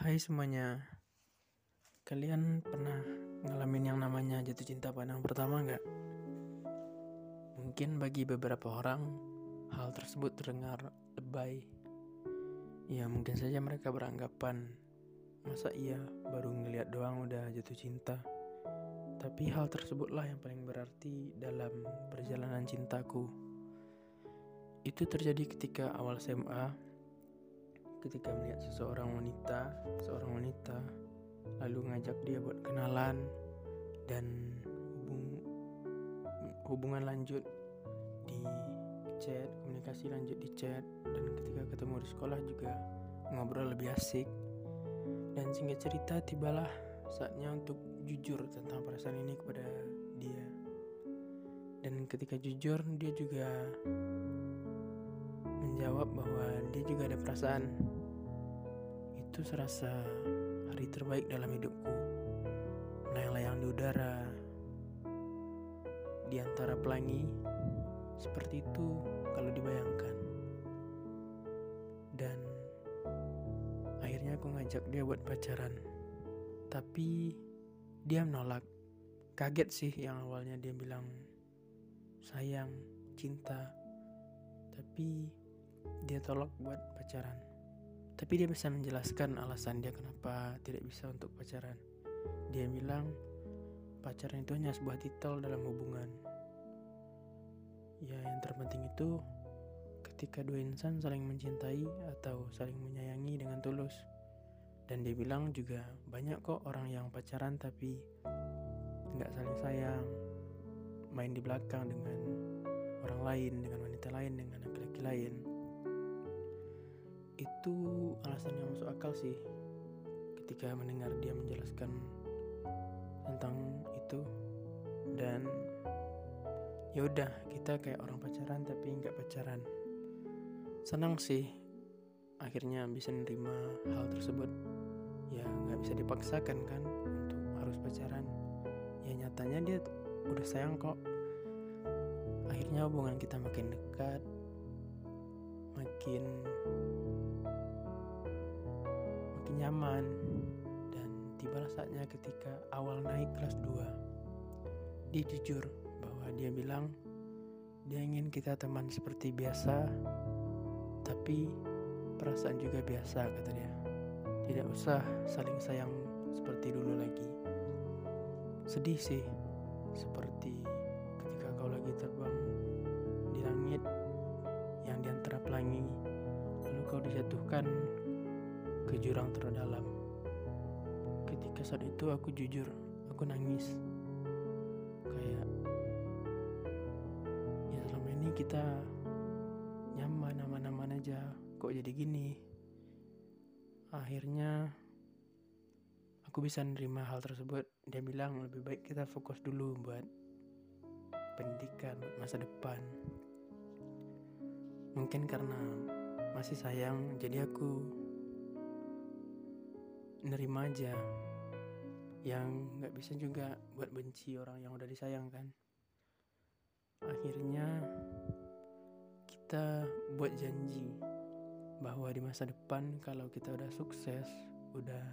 Hai semuanya, kalian pernah ngalamin yang namanya jatuh cinta pandang pertama nggak? Mungkin bagi beberapa orang hal tersebut terdengar lebay. Ya mungkin saja mereka beranggapan masa iya baru ngeliat doang udah jatuh cinta. Tapi hal tersebutlah yang paling berarti dalam perjalanan cintaku. Itu terjadi ketika awal SMA ketika melihat seseorang wanita, seorang wanita lalu ngajak dia buat kenalan dan hubung, hubungan lanjut di chat, komunikasi lanjut di chat dan ketika ketemu di sekolah juga ngobrol lebih asik. Dan singkat cerita tibalah saatnya untuk jujur tentang perasaan ini kepada dia. Dan ketika jujur dia juga menjawab bahwa dia juga ada perasaan. Itu serasa hari terbaik dalam hidupku. Melayang-layang di udara, di antara pelangi, seperti itu kalau dibayangkan. Dan akhirnya aku ngajak dia buat pacaran. Tapi dia menolak. Kaget sih yang awalnya dia bilang sayang, cinta. Tapi dia tolak buat pacaran. Tapi dia bisa menjelaskan alasan dia kenapa tidak bisa untuk pacaran. Dia bilang pacaran itu hanya sebuah titel dalam hubungan. Ya yang terpenting itu ketika dua insan saling mencintai atau saling menyayangi dengan tulus. Dan dia bilang juga banyak kok orang yang pacaran tapi nggak saling sayang, main di belakang dengan orang lain, dengan wanita lain, dengan laki-laki lain itu alasan yang masuk akal sih. Ketika mendengar dia menjelaskan tentang itu. Dan ya udah kita kayak orang pacaran tapi nggak pacaran. Senang sih akhirnya bisa menerima hal tersebut. Ya nggak bisa dipaksakan kan untuk harus pacaran. Ya nyatanya dia udah sayang kok. Akhirnya hubungan kita makin dekat makin makin nyaman. Dan tibalah saatnya ketika awal naik kelas 2 dia jujur bahwa dia bilang dia ingin kita teman seperti biasa tapi perasaan juga biasa kata dia. Tidak usah saling sayang seperti dulu lagi. Sedih sih seperti ketika kau lagi terbang di langit yang di antara pelangi lalu kau dijatuhkan ke jurang terdalam. Ketika saat itu aku jujur, aku nangis. Kayak ya selama ini kita nyaman aman-aman aja, kok jadi gini? Akhirnya aku bisa nerima hal tersebut. Dia bilang lebih baik kita fokus dulu buat pendidikan, masa depan. Mungkin karena masih sayang, jadi aku nerima aja. Yang nggak bisa juga buat benci orang yang udah disayang kan? Akhirnya kita buat janji bahwa di masa depan kalau kita udah sukses udah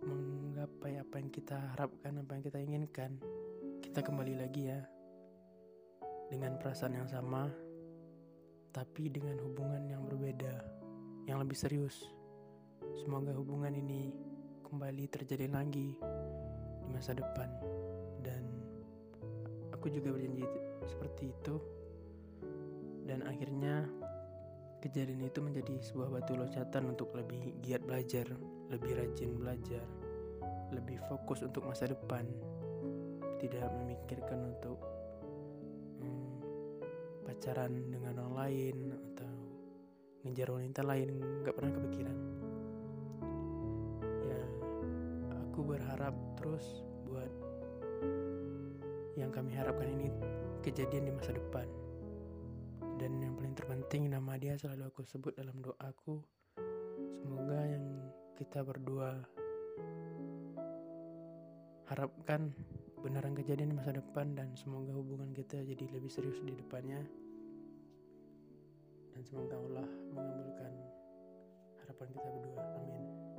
menggapai apa yang kita harapkan apa yang kita inginkan kita kembali lagi ya. Dengan perasaan yang sama tapi dengan hubungan yang berbeda yang lebih serius Semoga hubungan ini kembali terjadi lagi di masa depan. Dan aku juga berjanji seperti itu. Dan akhirnya kejadian itu menjadi sebuah batu loncatan untuk lebih giat belajar, lebih rajin belajar, lebih fokus untuk masa depan, tidak memikirkan untuk hmm, pacaran dengan orang lain atau ngejar wanita lain, nggak pernah kepikiran. Berharap terus buat yang kami harapkan ini kejadian di masa depan. Dan yang paling terpenting nama dia selalu aku sebut dalam doaku. Semoga yang kita berdua harapkan beneran kejadian di masa depan dan semoga hubungan kita jadi lebih serius di depannya. Dan semoga Allah mengabulkan harapan kita berdua. Amin.